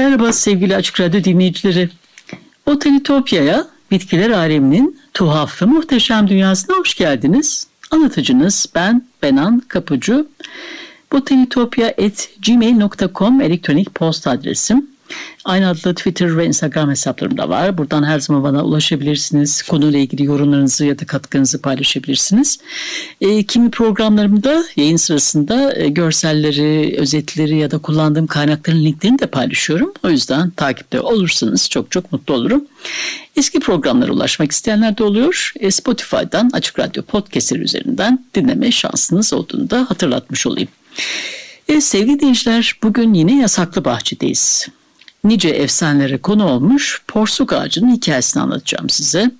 Merhaba sevgili Açık Radyo dinleyicileri. Botanitopya'ya, bitkiler aleminin tuhaf ve muhteşem dünyasına hoş geldiniz. Anlatıcınız ben Benan Kapıcı. botanitopya.gmail.com elektronik posta adresim. Aynı adlı Twitter ve Instagram hesaplarım da var. Buradan her zaman bana ulaşabilirsiniz. Konuyla ilgili yorumlarınızı ya da katkınızı paylaşabilirsiniz. E, kimi programlarımda yayın sırasında e, görselleri, özetleri ya da kullandığım kaynakların linklerini de paylaşıyorum. O yüzden takipte olursanız çok çok mutlu olurum. Eski programlara ulaşmak isteyenler de oluyor. E, Spotify'dan Açık Radyo Podcast'leri üzerinden dinleme şansınız olduğunu da hatırlatmış olayım. E, sevgili dinleyiciler bugün yine yasaklı bahçedeyiz nice efsanelere konu olmuş porsuk ağacının hikayesini anlatacağım size.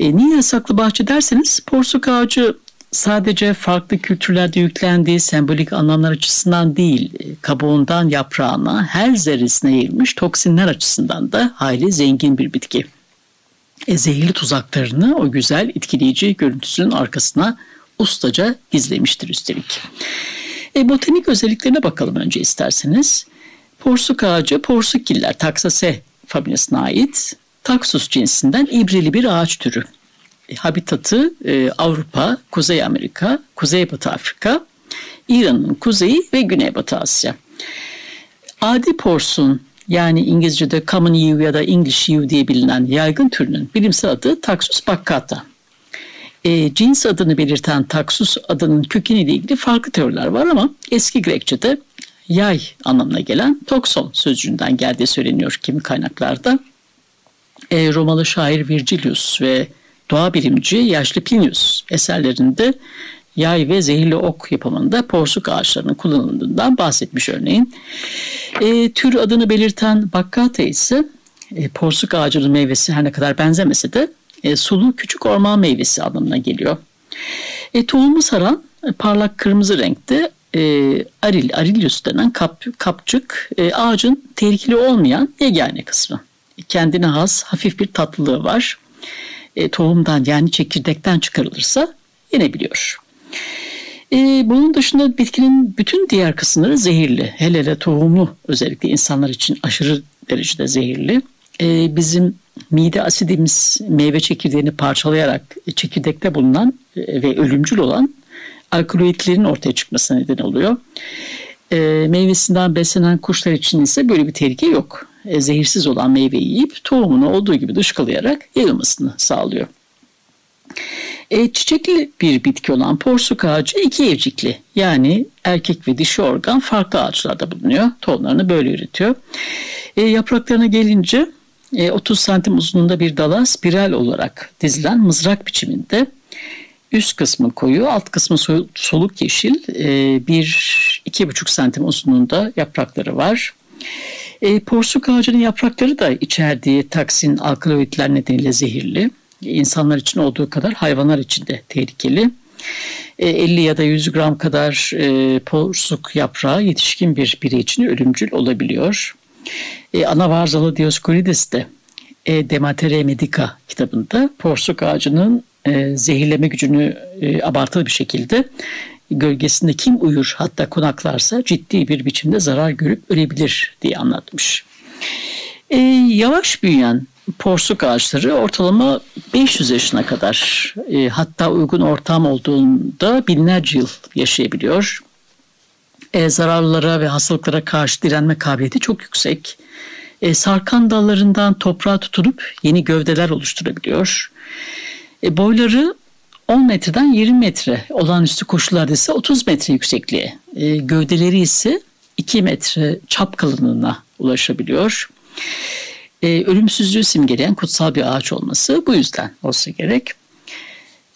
E, niye yasaklı bahçe derseniz porsuk ağacı sadece farklı kültürlerde yüklendiği sembolik anlamlar açısından değil, e, kabuğundan yaprağına her zerresine yayılmış toksinler açısından da hayli zengin bir bitki. E, zehirli tuzaklarını o güzel etkileyici görüntüsünün arkasına ustaca gizlemiştir üstelik. E, botanik özelliklerine bakalım önce isterseniz. Porsuk ağacı Porsukgiller taksase familyasına ait taksus cinsinden ibrili bir ağaç türü. E, habitatı e, Avrupa, Kuzey Amerika, Kuzeybatı Afrika, İran'ın kuzeyi ve Güneybatı Asya. Adi porsun yani İngilizce'de common yew ya da English yew diye bilinen yaygın türünün bilimsel adı Taxus baccata. E, cins adını belirten Taxus adının kökeniyle ilgili farklı teoriler var ama eski Grekçe'de yay anlamına gelen tokson sözcüğünden geldiği söyleniyor kimi kaynaklarda. E, Romalı şair Virgilius ve doğa bilimci yaşlı Plinius eserlerinde yay ve zehirli ok yapımında porsuk ağaçlarının kullanıldığından bahsetmiş örneğin. E, tür adını belirten bakkate ise e, porsuk ağacının meyvesi her ne kadar benzemese de e, sulu küçük orman meyvesi anlamına geliyor. E, tohumu saran parlak kırmızı renkte e, aril, arilius denen kap, kapçık e, ağacın tehlikeli olmayan yegane kısmı. Kendine has hafif bir tatlılığı var. E, tohumdan yani çekirdekten çıkarılırsa yenebiliyor. E, bunun dışında bitkinin bütün diğer kısımları zehirli. Hele hele tohumu özellikle insanlar için aşırı derecede zehirli. E, bizim mide asidimiz meyve çekirdeğini parçalayarak çekirdekte bulunan e, ve ölümcül olan alkaloidlerin ortaya çıkmasına neden oluyor. E, meyvesinden beslenen kuşlar için ise böyle bir tehlike yok. E, zehirsiz olan meyveyi yiyip tohumunu olduğu gibi dışkılayarak yayılmasını sağlıyor. E, çiçekli bir bitki olan porsuk ağacı iki evcikli yani erkek ve dişi organ farklı ağaçlarda bulunuyor. Tohumlarını böyle üretiyor. E, yapraklarına gelince e, 30 santim uzunluğunda bir dala spiral olarak dizilen mızrak biçiminde Üst kısmı koyu, alt kısmı soluk yeşil. E, bir iki buçuk santim uzunluğunda yaprakları var. E, porsuk ağacının yaprakları da içerdiği taksin alkaloidler nedeniyle zehirli. İnsanlar için olduğu kadar hayvanlar için de tehlikeli. 50 e, ya da 100 gram kadar e, porsuk yaprağı yetişkin bir birey için ölümcül olabiliyor. E, Anavarzalı Dioskurides de e, Dematere Medica kitabında porsuk ağacının e, zehirleme gücünü e, abartılı bir şekilde gölgesinde kim uyur hatta konaklarsa ciddi bir biçimde zarar görüp ölebilir diye anlatmış. E, yavaş büyüyen porsuk ağaçları ortalama 500 yaşına kadar e, hatta uygun ortam olduğunda binlerce yıl yaşayabiliyor. E, zararlara ve hastalıklara karşı direnme kabiliyeti çok yüksek. E, sarkan dallarından toprağa tutunup yeni gövdeler oluşturabiliyor. E, boyları 10 metreden 20 metre olağanüstü koşullarda ise 30 metre yüksekliğe. E, gövdeleri ise 2 metre çap kalınlığına ulaşabiliyor. E, ölümsüzlüğü simgeleyen kutsal bir ağaç olması bu yüzden olsa gerek.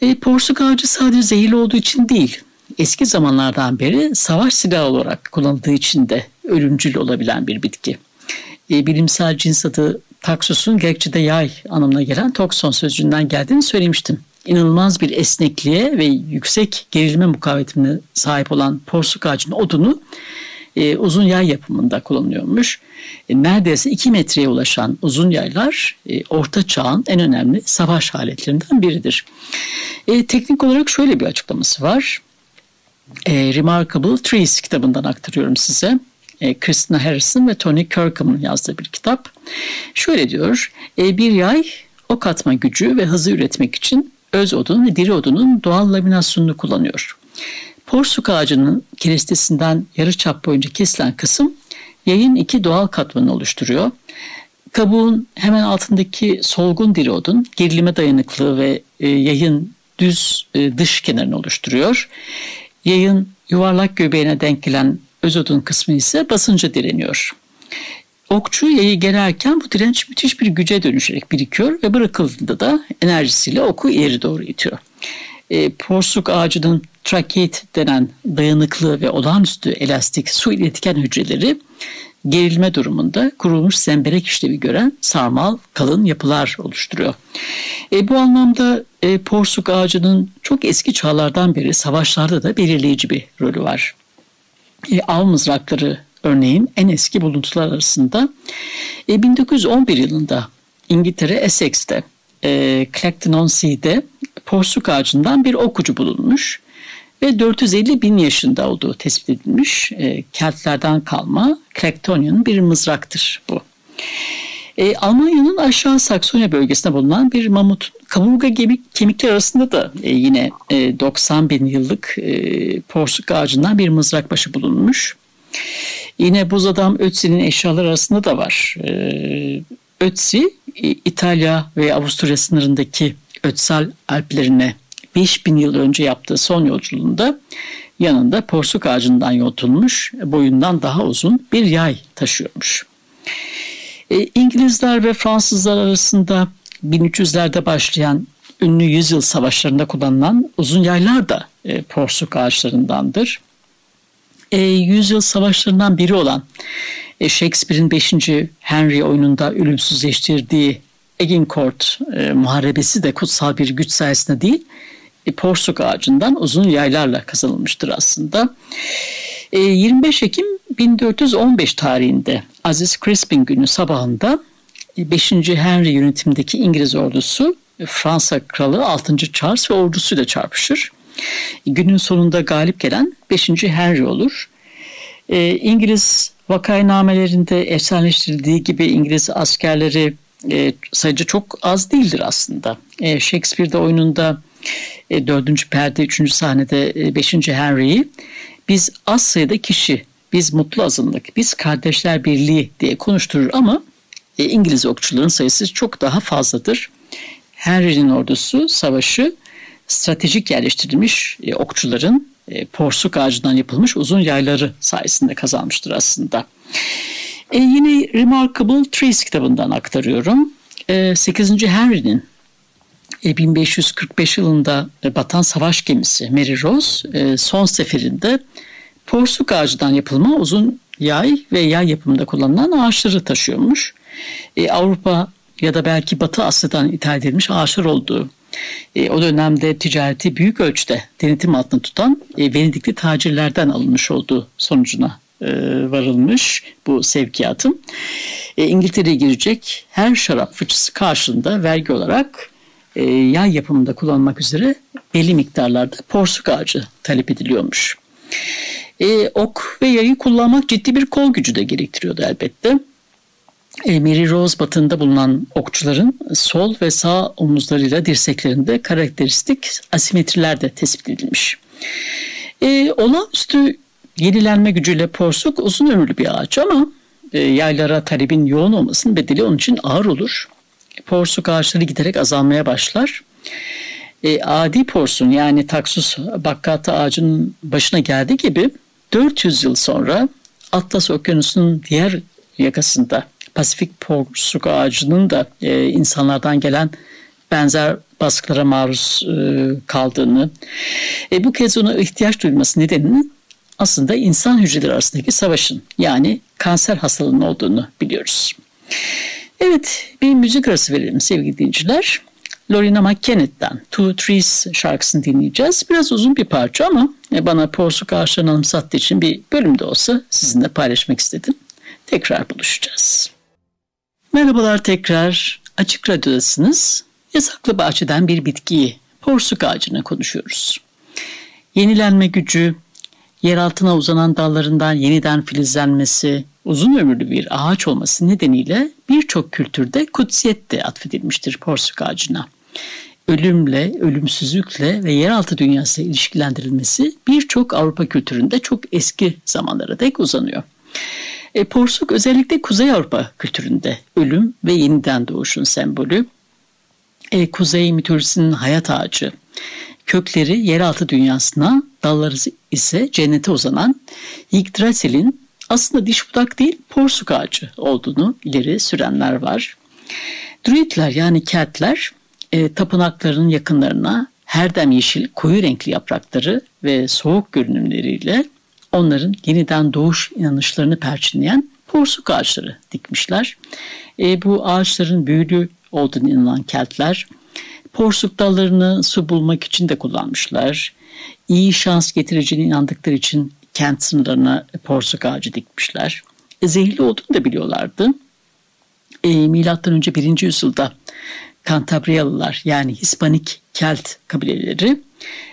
E, porsuk ağacı sadece zehirli olduğu için değil, eski zamanlardan beri savaş silahı olarak kullanıldığı için de ölümcül olabilen bir bitki. E, bilimsel cins adı taksusun Grekçe'de yay anlamına gelen tokson sözcüğünden geldiğini söylemiştim. İnanılmaz bir esnekliğe ve yüksek gerilme mukavemetine sahip olan porsuk ağacının odunu e, uzun yay yapımında kullanılıyormuş. E, neredeyse 2 metreye ulaşan uzun yaylar e, orta çağın en önemli savaş aletlerinden biridir. E, teknik olarak şöyle bir açıklaması var. E, Remarkable Trees kitabından aktarıyorum size. E, Christina Harrison ve Tony Kirkham'ın yazdığı bir kitap. Şöyle diyor, e, bir yay ok atma gücü ve hızı üretmek için öz odun ve diri odunun doğal laminasyonunu kullanıyor. Porsuk ağacının kerestesinden yarı çap boyunca kesilen kısım yayın iki doğal katmanı oluşturuyor. Kabuğun hemen altındaki solgun diri odun gerilime dayanıklı ve e, yayın düz e, dış kenarını oluşturuyor. Yayın yuvarlak göbeğine denk gelen öz odun kısmı ise basınca direniyor. Okçu yayı gererken bu direnç müthiş bir güce dönüşerek birikiyor ve bırakıldığında da enerjisiyle oku ileri doğru itiyor. E, porsuk ağacının trakeit denen dayanıklı ve olağanüstü elastik su iletken hücreleri gerilme durumunda kurulmuş zemberek işlevi gören sarmal kalın yapılar oluşturuyor. E, bu anlamda e, porsuk ağacının çok eski çağlardan beri savaşlarda da belirleyici bir rolü var. E, av mızrakları örneğin en eski buluntular arasında e, 1911 yılında İngiltere Essex'te e, Clacton-on-Sea'de porsuk ağacından bir okucu bulunmuş ve 450 bin yaşında olduğu tespit edilmiş. E, Keltlerden kalma Clactonian bir mızraktır bu. E, Almanya'nın aşağı Saksonya bölgesinde bulunan bir mamut kaburga kemikler arasında da e, yine e, 90 bin yıllık e, porsuk ağacından bir mızrak başı bulunmuş. Yine buz adam Ötzi'nin eşyaları arasında da var. E, Ötzi İtalya ve Avusturya sınırındaki Ötsal Alplerine 5000 yıl önce yaptığı son yolculuğunda yanında porsuk ağacından yontulmuş, boyundan daha uzun bir yay taşıyormuş. E, İngilizler ve Fransızlar arasında 1300'lerde başlayan ünlü yüzyıl savaşlarında kullanılan uzun yaylar da e, porsuk ağaçlarındandır. E, yüzyıl savaşlarından biri olan e, Shakespeare'in 5. Henry oyununda ölümsüzleştirdiği Agincourt e, muharebesi de kutsal bir güç sayesinde değil, e, porsuk ağacından uzun yaylarla kazanılmıştır aslında. E, 25 Ekim 1415 tarihinde Aziz Crispin günü sabahında 5. E, Henry yönetimindeki İngiliz ordusu Fransa kralı 6. Charles ve ordusuyla çarpışır. Günün sonunda galip gelen 5. Henry olur. E, İngiliz vakaynamelerinde efsaneleştirildiği gibi İngiliz askerleri e, sayıca çok az değildir aslında. E, Shakespeare'de oyununda e, 4. perde 3. sahnede e, 5. Henry'yi biz az sayıda kişi, biz mutlu azınlık, biz kardeşler birliği diye konuşturur ama e, İngiliz okçuların sayısı çok daha fazladır. Henry'nin ordusu savaşı stratejik yerleştirilmiş e, okçuların e, porsuk ağacından yapılmış uzun yayları sayesinde kazanmıştır aslında. E, yine Remarkable Trees kitabından aktarıyorum. E, 8. Henry'nin 1545 e, yılında batan savaş gemisi Mary Rose e, son seferinde porsuk ağacından yapılma uzun yay ve yay yapımında kullanılan ağaçları taşıyormuş. Avrupa ya da belki Batı Asya'dan ithal edilmiş ağaçlar olduğu o dönemde ticareti büyük ölçüde denetim altında tutan Venedikli tacirlerden alınmış olduğu sonucuna varılmış bu sevkiyatın. İngiltere'ye girecek her şarap fıçısı karşılığında vergi olarak e, yay yapımında kullanmak üzere belli miktarlarda porsuk ağacı talep ediliyormuş. E, ok ve yayı kullanmak ciddi bir kol gücü de gerektiriyordu elbette. E, Mary Rose batında bulunan okçuların sol ve sağ omuzlarıyla dirseklerinde karakteristik asimetriler de tespit edilmiş. E, olağanüstü yenilenme gücüyle porsuk uzun ömürlü bir ağaç ama e, yaylara talebin yoğun olmasının bedeli onun için ağır olur porsuk ağaçları giderek azalmaya başlar. E, adi porsun yani taksus bakkata ağacının başına geldiği gibi 400 yıl sonra Atlas Okyanusu'nun diğer yakasında Pasifik porsuk ağacının da e, insanlardan gelen benzer baskılara maruz e, kaldığını, e, bu kez ona ihtiyaç duyması nedeninin aslında insan hücreleri arasındaki savaşın yani kanser hastalığının olduğunu biliyoruz. Evet bir müzik arası verelim sevgili dinleyiciler. Lorena McKennett'ten Two Trees şarkısını dinleyeceğiz. Biraz uzun bir parça ama bana porsuk ağaçlarını anımsattığı için bir bölüm de olsa sizinle paylaşmak istedim. Tekrar buluşacağız. Merhabalar tekrar. Açık Radyo'dasınız. Yasaklı bahçeden bir bitkiyi, porsuk ağacını konuşuyoruz. Yenilenme gücü, yer altına uzanan dallarından yeniden filizlenmesi, uzun ömürlü bir ağaç olması nedeniyle birçok kültürde kutsiyet de atfedilmiştir porsuk ağacına. Ölümle, ölümsüzlükle ve yeraltı dünyası ilişkilendirilmesi birçok Avrupa kültüründe çok eski zamanlara dek uzanıyor. E, porsuk özellikle Kuzey Avrupa kültüründe ölüm ve yeniden doğuşun sembolü. E, Kuzey mitolojisinin hayat ağacı. Kökleri yeraltı dünyasına, dalları ise cennete uzanan Yggdrasil'in aslında diş budak değil porsuk ağacı olduğunu ileri sürenler var. Druidler yani Keltler e, tapınakların yakınlarına herdem yeşil koyu renkli yaprakları ve soğuk görünümleriyle onların yeniden doğuş inanışlarını perçinleyen porsuk ağaçları dikmişler. E, bu ağaçların büyülü olduğunu inanılan Keltler porsuk dallarını su bulmak için de kullanmışlar. İyi şans getireceğine inandıkları için kent sınırlarına porsuk ağacı dikmişler. E, zehirli olduğunu da biliyorlardı. E, Milattan önce 1. yüzyılda Kantabriyalılar yani Hispanik Kelt kabileleri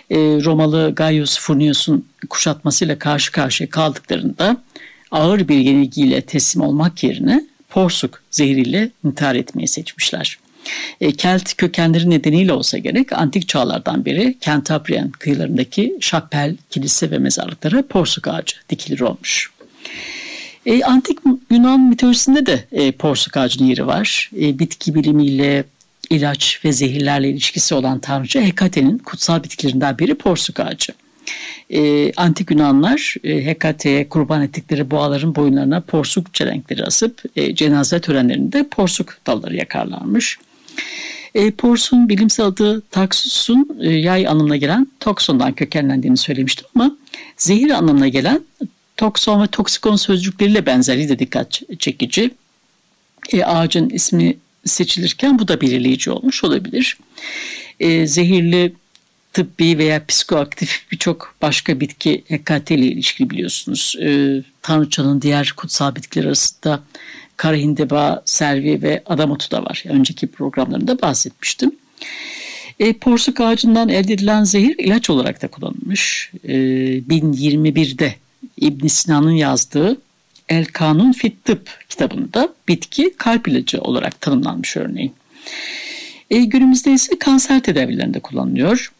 e, Romalı Gaius Furnius'un kuşatmasıyla karşı karşıya kaldıklarında ağır bir yenilgiyle teslim olmak yerine porsuk zehriyle intihar etmeyi seçmişler. E, Kelt kökenleri nedeniyle olsa gerek antik çağlardan beri Cantabrian kıyılarındaki şapel, kilise ve mezarlıklara porsuk ağacı dikilir olmuş. E, antik Yunan mitolojisinde de porsuk ağacının yeri var. Bitki bilimiyle, ilaç ve zehirlerle ilişkisi olan tanrıça Hekate'nin kutsal bitkilerinden biri porsuk ağacı. E, antik Yunanlar e, Hekate'ye kurban ettikleri boğaların boyunlarına porsuk çelenkleri asıp e, cenaze törenlerinde porsuk dalları yakarlarmış. E, porsun bilimsel adı taksusun e, yay anlamına gelen toksondan kökenlendiğini söylemiştim ama zehir anlamına gelen tokson ve toksikon sözcükleriyle benzerliği de dikkat çekici. E, ağacın ismi seçilirken bu da belirleyici olmuş olabilir. E, zehirli tıbbi veya psikoaktif birçok başka bitki Hekate ile ilişkili biliyorsunuz. E, Tanrıçanın diğer kutsal bitkiler arasında kara hindeba, servi ve adamotu da var. Önceki programlarında bahsetmiştim. E, porsuk ağacından elde edilen zehir ilaç olarak da kullanılmış. E, 1021'de İbn Sina'nın yazdığı El Kanun Fit Tıp kitabında bitki kalp ilacı olarak tanımlanmış örneğin. E, günümüzde ise kanser tedavilerinde kullanılıyor.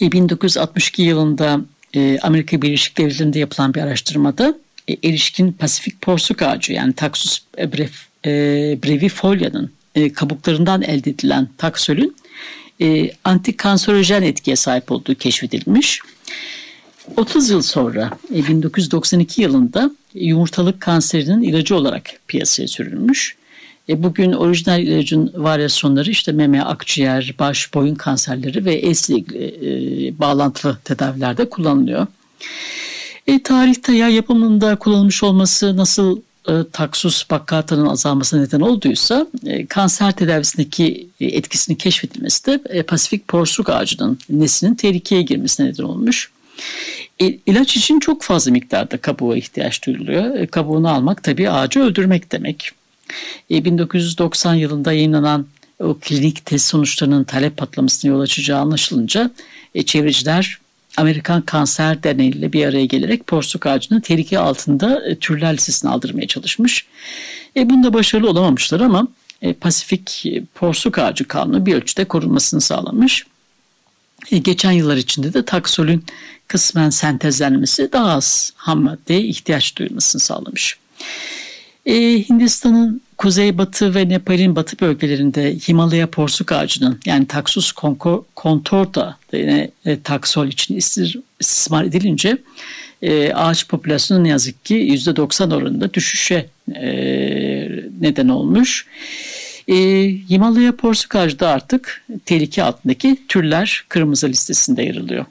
E, 1962 yılında e, Amerika Birleşik Devletleri'nde yapılan bir araştırmada e, erişkin Pasifik porsuk ağacı yani Taxus bref, e, brevifolia'nın e, kabuklarından elde edilen taksölün e, antikanserojen etkiye sahip olduğu keşfedilmiş. 30 yıl sonra 1992 yılında yumurtalık kanserinin ilacı olarak piyasaya sürülmüş. E, bugün orijinal ilacın varyasyonları işte meme, akciğer, baş, boyun kanserleri ve esle ilgili e, bağlantılı tedavilerde kullanılıyor. E, tarihte yağ yapımında kullanılmış olması nasıl e, taksus bakkatanın azalmasına neden olduysa e, kanser tedavisindeki e, etkisini keşfedilmesi de e, Pasifik porsuk ağacının neslinin tehlikeye girmesine neden olmuş. E, ilaç için çok fazla miktarda kabuğa ihtiyaç duyuluyor. E, kabuğunu almak tabii ağacı öldürmek demek. E, 1990 yılında yayınlanan o klinik test sonuçlarının talep patlamasına yol açacağı anlaşılınca e, çevreciler Amerikan Kanser Derneği ile bir araya gelerek porsuk ağacını tehlike altında e, türler listesine aldırmaya çalışmış. E, bunda başarılı olamamışlar ama e, Pasifik e, porsuk ağacı kanunu bir ölçüde korunmasını sağlamış. E, geçen yıllar içinde de taksolün kısmen sentezlenmesi daha az ham maddeye ihtiyaç duyulmasını sağlamış. E, Hindistan'ın kuzeybatı ve Nepal'in batı bölgelerinde Himalaya porsuk ağacının yani Taxus contorta yine e, taksol için istismar edilince e, ağaç popülasyonu ne yazık ki %90 oranında düşüşe e, neden olmuş. Himalaya porsuk ağacı da artık tehlike altındaki türler kırmızı listesinde yer alıyor.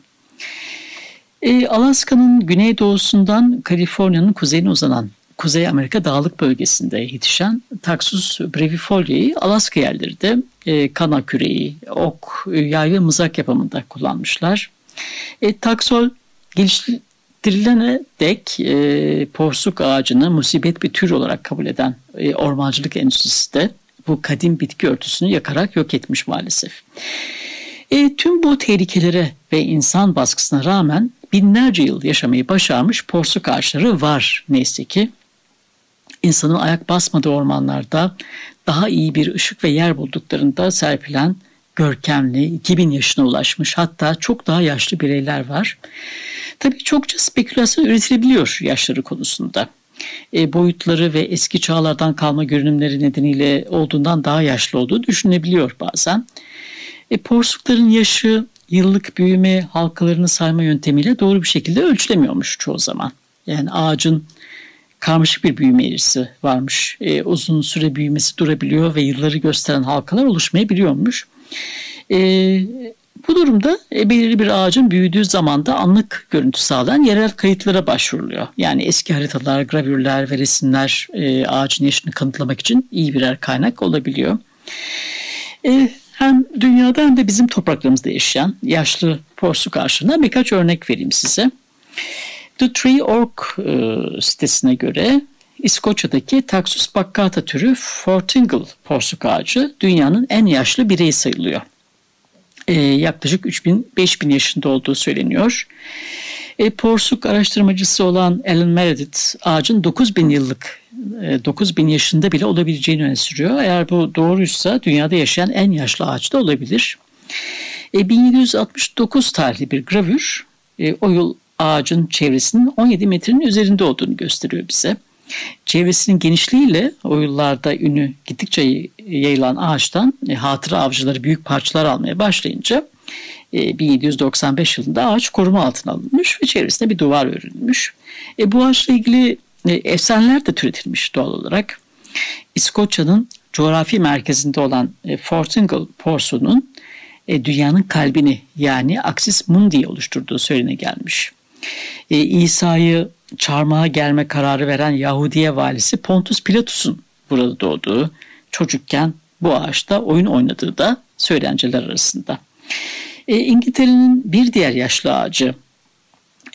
E, Alaska'nın güneydoğusundan Kaliforniya'nın kuzeyine uzanan Kuzey Amerika dağlık bölgesinde yetişen Taxus brevifolia'yı Alaska yerleri de e, kana küreği, ok, yay ve mızrak yapımında kullanmışlar. E, taksol geliştirilene dek e, porsuk ağacını musibet bir tür olarak kabul eden e, ormancılık endüstrisi de bu kadim bitki örtüsünü yakarak yok etmiş maalesef. E, tüm bu tehlikelere ve insan baskısına rağmen binlerce yıl yaşamayı başarmış porsuk ağaçları var neyse ki. İnsanın ayak basmadığı ormanlarda daha iyi bir ışık ve yer bulduklarında serpilen görkemli, 2000 yaşına ulaşmış hatta çok daha yaşlı bireyler var. Tabii çokça spekülasyon üretilebiliyor yaşları konusunda. E, boyutları ve eski çağlardan kalma görünümleri nedeniyle olduğundan daha yaşlı olduğu düşünebiliyor bazen. E, porsukların yaşı yıllık büyüme halkalarını sayma yöntemiyle doğru bir şekilde ölçülemiyormuş çoğu zaman. Yani ağacın karmaşık bir büyüme eğrisi varmış. E, uzun süre büyümesi durabiliyor ve yılları gösteren halkalar oluşmayabiliyormuş. E, bu durumda e, belirli bir ağacın büyüdüğü zamanda anlık görüntü sağlayan yerel kayıtlara başvuruluyor. Yani eski haritalar, gravürler ve resimler e, ağacın yaşını kanıtlamak için iyi birer kaynak olabiliyor. E, hem dünyada hem de bizim topraklarımızda yaşayan yaşlı porsuk ağaçlarına birkaç örnek vereyim size. The Tree Org e, sitesine göre İskoçya'daki Taxus baccata türü Fortingle porsuk ağacı dünyanın en yaşlı bireyi sayılıyor. E, yaklaşık 3000-5000 yaşında olduğu söyleniyor. E, porsuk araştırmacısı olan Alan Meredith ağacın 9000 yıllık 9000 e, yaşında bile olabileceğini öne sürüyor. Eğer bu doğruysa dünyada yaşayan en yaşlı ağaç da olabilir. E, 1769 tarihli bir gravür e, o yıl ağacın çevresinin 17 metrenin üzerinde olduğunu gösteriyor bize. Çevresinin genişliğiyle o yıllarda ünü gittikçe yayılan ağaçtan e, hatıra avcıları büyük parçalar almaya başlayınca e, 1795 yılında ağaç koruma altına alınmış ve çevresine bir duvar örülmüş. E, bu ağaçla ilgili e, efsaneler de türetilmiş doğal olarak. İskoçya'nın coğrafi merkezinde olan e, Fortingle porsunun e, dünyanın kalbini yani Axis Mundi oluşturduğu söylene gelmiş. E, İsa'yı çarmıha gelme kararı veren Yahudiye valisi Pontus Pilatus'un burada doğduğu, çocukken bu ağaçta oyun oynadığı da söylentiler arasında. E, İngiltere'nin bir diğer yaşlı ağacı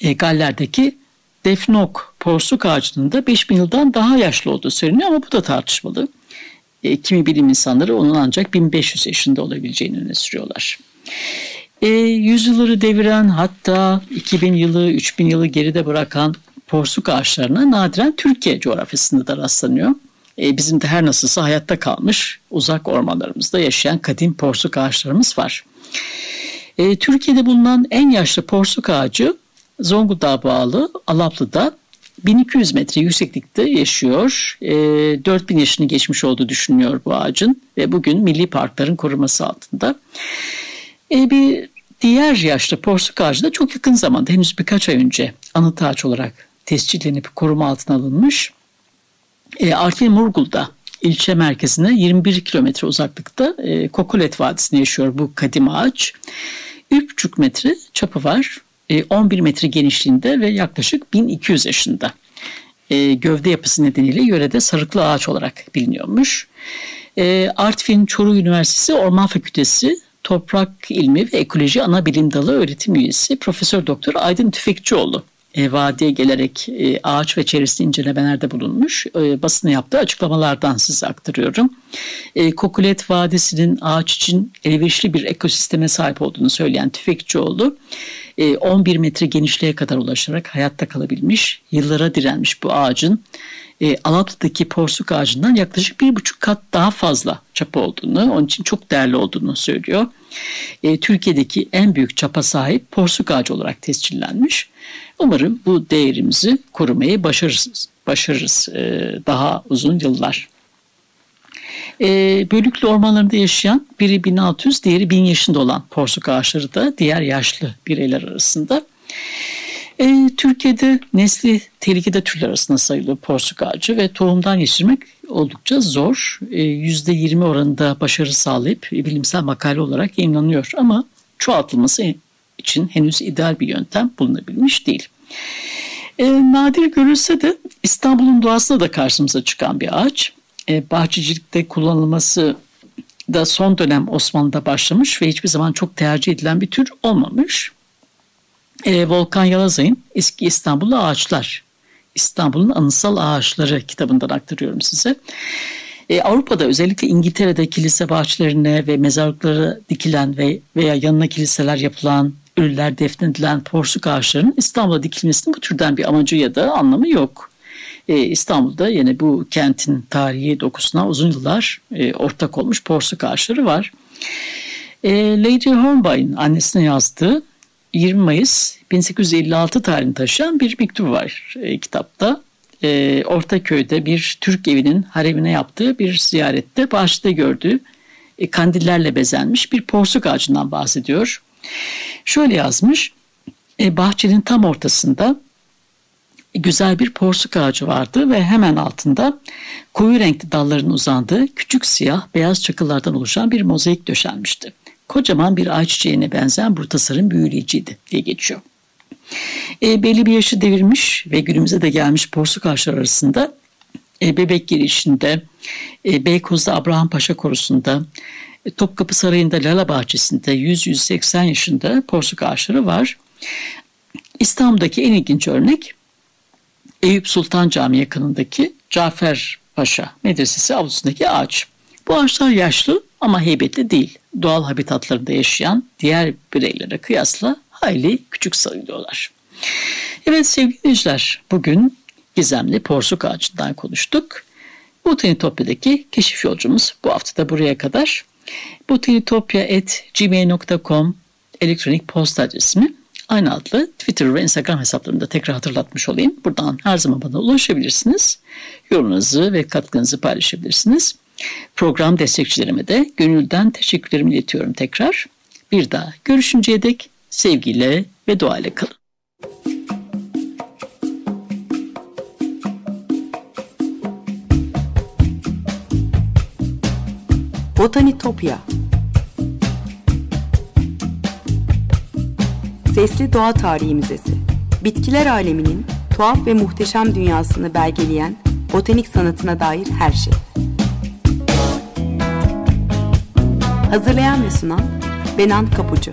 e, Galler'deki Defnok porsuk ağacının da 5000 yıldan daha yaşlı olduğu söyleniyor ama bu da tartışmalı. E, kimi bilim insanları onun ancak 1500 yaşında olabileceğini öne sürüyorlar. E, yüzyılları deviren hatta 2000 yılı 3000 yılı geride bırakan porsuk ağaçlarına nadiren Türkiye coğrafyasında da rastlanıyor. E, bizim de her nasılsa hayatta kalmış uzak ormanlarımızda yaşayan kadim porsuk ağaçlarımız var. E, Türkiye'de bulunan en yaşlı porsuk ağacı Zonguldak'a bağlı Alaplı'da 1200 metre yükseklikte yaşıyor. E, 4000 yaşını geçmiş olduğu düşünülüyor bu ağacın ve bugün milli parkların koruması altında. E, bir diğer yaşlı porsuk ağacı da çok yakın zamanda henüz birkaç ay önce anıt ağaç olarak tescillenip koruma altına alınmış. E, Artvin Murgul'da ilçe merkezine 21 kilometre uzaklıkta e, Kokulet Vadisi'nde yaşıyor bu kadim ağaç. 3,5 metre çapı var. E, 11 metre genişliğinde ve yaklaşık 1200 yaşında. E, gövde yapısı nedeniyle yörede sarıklı ağaç olarak biliniyormuş. E, Artvin Çoruh Üniversitesi Orman Fakültesi Toprak İlmi ve Ekoloji Ana Bilim Dalı öğretim üyesi Profesör Doktor Aydın Tüfekçioğlu e, vadiye gelerek e, ağaç ve çevresini incelemelerde bulunmuş. E, basına yaptığı açıklamalardan size aktarıyorum. E, Kokulet Vadisi'nin ağaç için elverişli bir ekosisteme sahip olduğunu söyleyen Tüfekçioğlu, e, 11 metre genişliğe kadar ulaşarak hayatta kalabilmiş, yıllara direnmiş bu ağacın e, Alaplı'daki porsuk ağacından yaklaşık bir buçuk kat daha fazla çapa olduğunu, onun için çok değerli olduğunu söylüyor. E, Türkiye'deki en büyük çapa sahip porsuk ağacı olarak tescillenmiş. Umarım bu değerimizi korumayı başarırız, başarırız e, daha uzun yıllar. E, bölüklü ormanlarında yaşayan biri 1600, diğeri 1000 yaşında olan porsuk ağaçları da diğer yaşlı bireyler arasında. E, Türkiye'de nesli tehlikede türler arasında sayılıyor porsuk ağacı ve tohumdan yetiştirmek oldukça zor. %20 oranında başarı sağlayıp bilimsel makale olarak yayınlanıyor ama çoğaltılması için henüz ideal bir yöntem bulunabilmiş değil. E, nadir görülse de İstanbul'un doğasında da karşımıza çıkan bir ağaç. E, bahçecilikte kullanılması da son dönem Osmanlı'da başlamış ve hiçbir zaman çok tercih edilen bir tür olmamış. E, Volkan Yalazay'ın Eski İstanbul'da Ağaçlar, İstanbul'un Anısal Ağaçları kitabından aktarıyorum size. E, Avrupa'da özellikle İngiltere'de kilise bahçelerine ve mezarlıklara dikilen ve veya yanına kiliseler yapılan ölüler defnedilen porsuk ağaçlarının İstanbul'a dikilmesinin bu türden bir amacı ya da anlamı yok. Ee, İstanbul'da yine bu kentin tarihi dokusuna uzun yıllar e, ortak olmuş porsuk ağaçları var. E, Lady Hornby'ın annesine yazdığı 20 Mayıs 1856 tarihini taşıyan bir mektubu var e, kitapta. E, Ortaköy'de bir Türk evinin haremine yaptığı bir ziyarette bahçede gördüğü e, kandillerle bezenmiş bir porsuk ağacından bahsediyor. Şöyle yazmış, e, bahçenin tam ortasında güzel bir porsuk ağacı vardı ve hemen altında koyu renkli dalların uzandığı küçük siyah beyaz çakıllardan oluşan bir mozaik döşenmişti. Kocaman bir ay çiçeğine benzeyen bu tasarım büyüleyiciydi diye geçiyor. E, belli bir yaşı devirmiş ve günümüze de gelmiş porsuk arasında e, Bebek girişinde, e, Beykoz'da Abraham Paşa Korusu'nda, e, Topkapı Sarayı'nda Lala Bahçesi'nde 100-180 yaşında porsuk ağaçları var. İstanbul'daki en ilginç örnek Eyüp Sultan Camii yakınındaki Cafer Paşa Medresesi avlusundaki ağaç. Bu ağaçlar yaşlı ama heybetli değil. Doğal habitatlarında yaşayan diğer bireylere kıyasla hayli küçük sayılıyorlar. Evet sevgili dinleyiciler bugün gizemli porsuk ağacından konuştuk. Botanitopya'daki keşif yolcumuz bu hafta da buraya kadar. botanitopya.gmail.com elektronik posta adresimi aynı adlı Twitter ve Instagram hesaplarımda tekrar hatırlatmış olayım. Buradan her zaman bana ulaşabilirsiniz. Yorumunuzu ve katkınızı paylaşabilirsiniz. Program destekçilerime de gönülden teşekkürlerimi iletiyorum tekrar. Bir daha görüşünceye dek sevgiyle ve duayla kalın. Botanitopya Sesli Doğa Tarihi Müzesi Bitkiler aleminin tuhaf ve muhteşem dünyasını belgeleyen botanik sanatına dair her şey. Hazırlayan ve sunan Benan Kapucu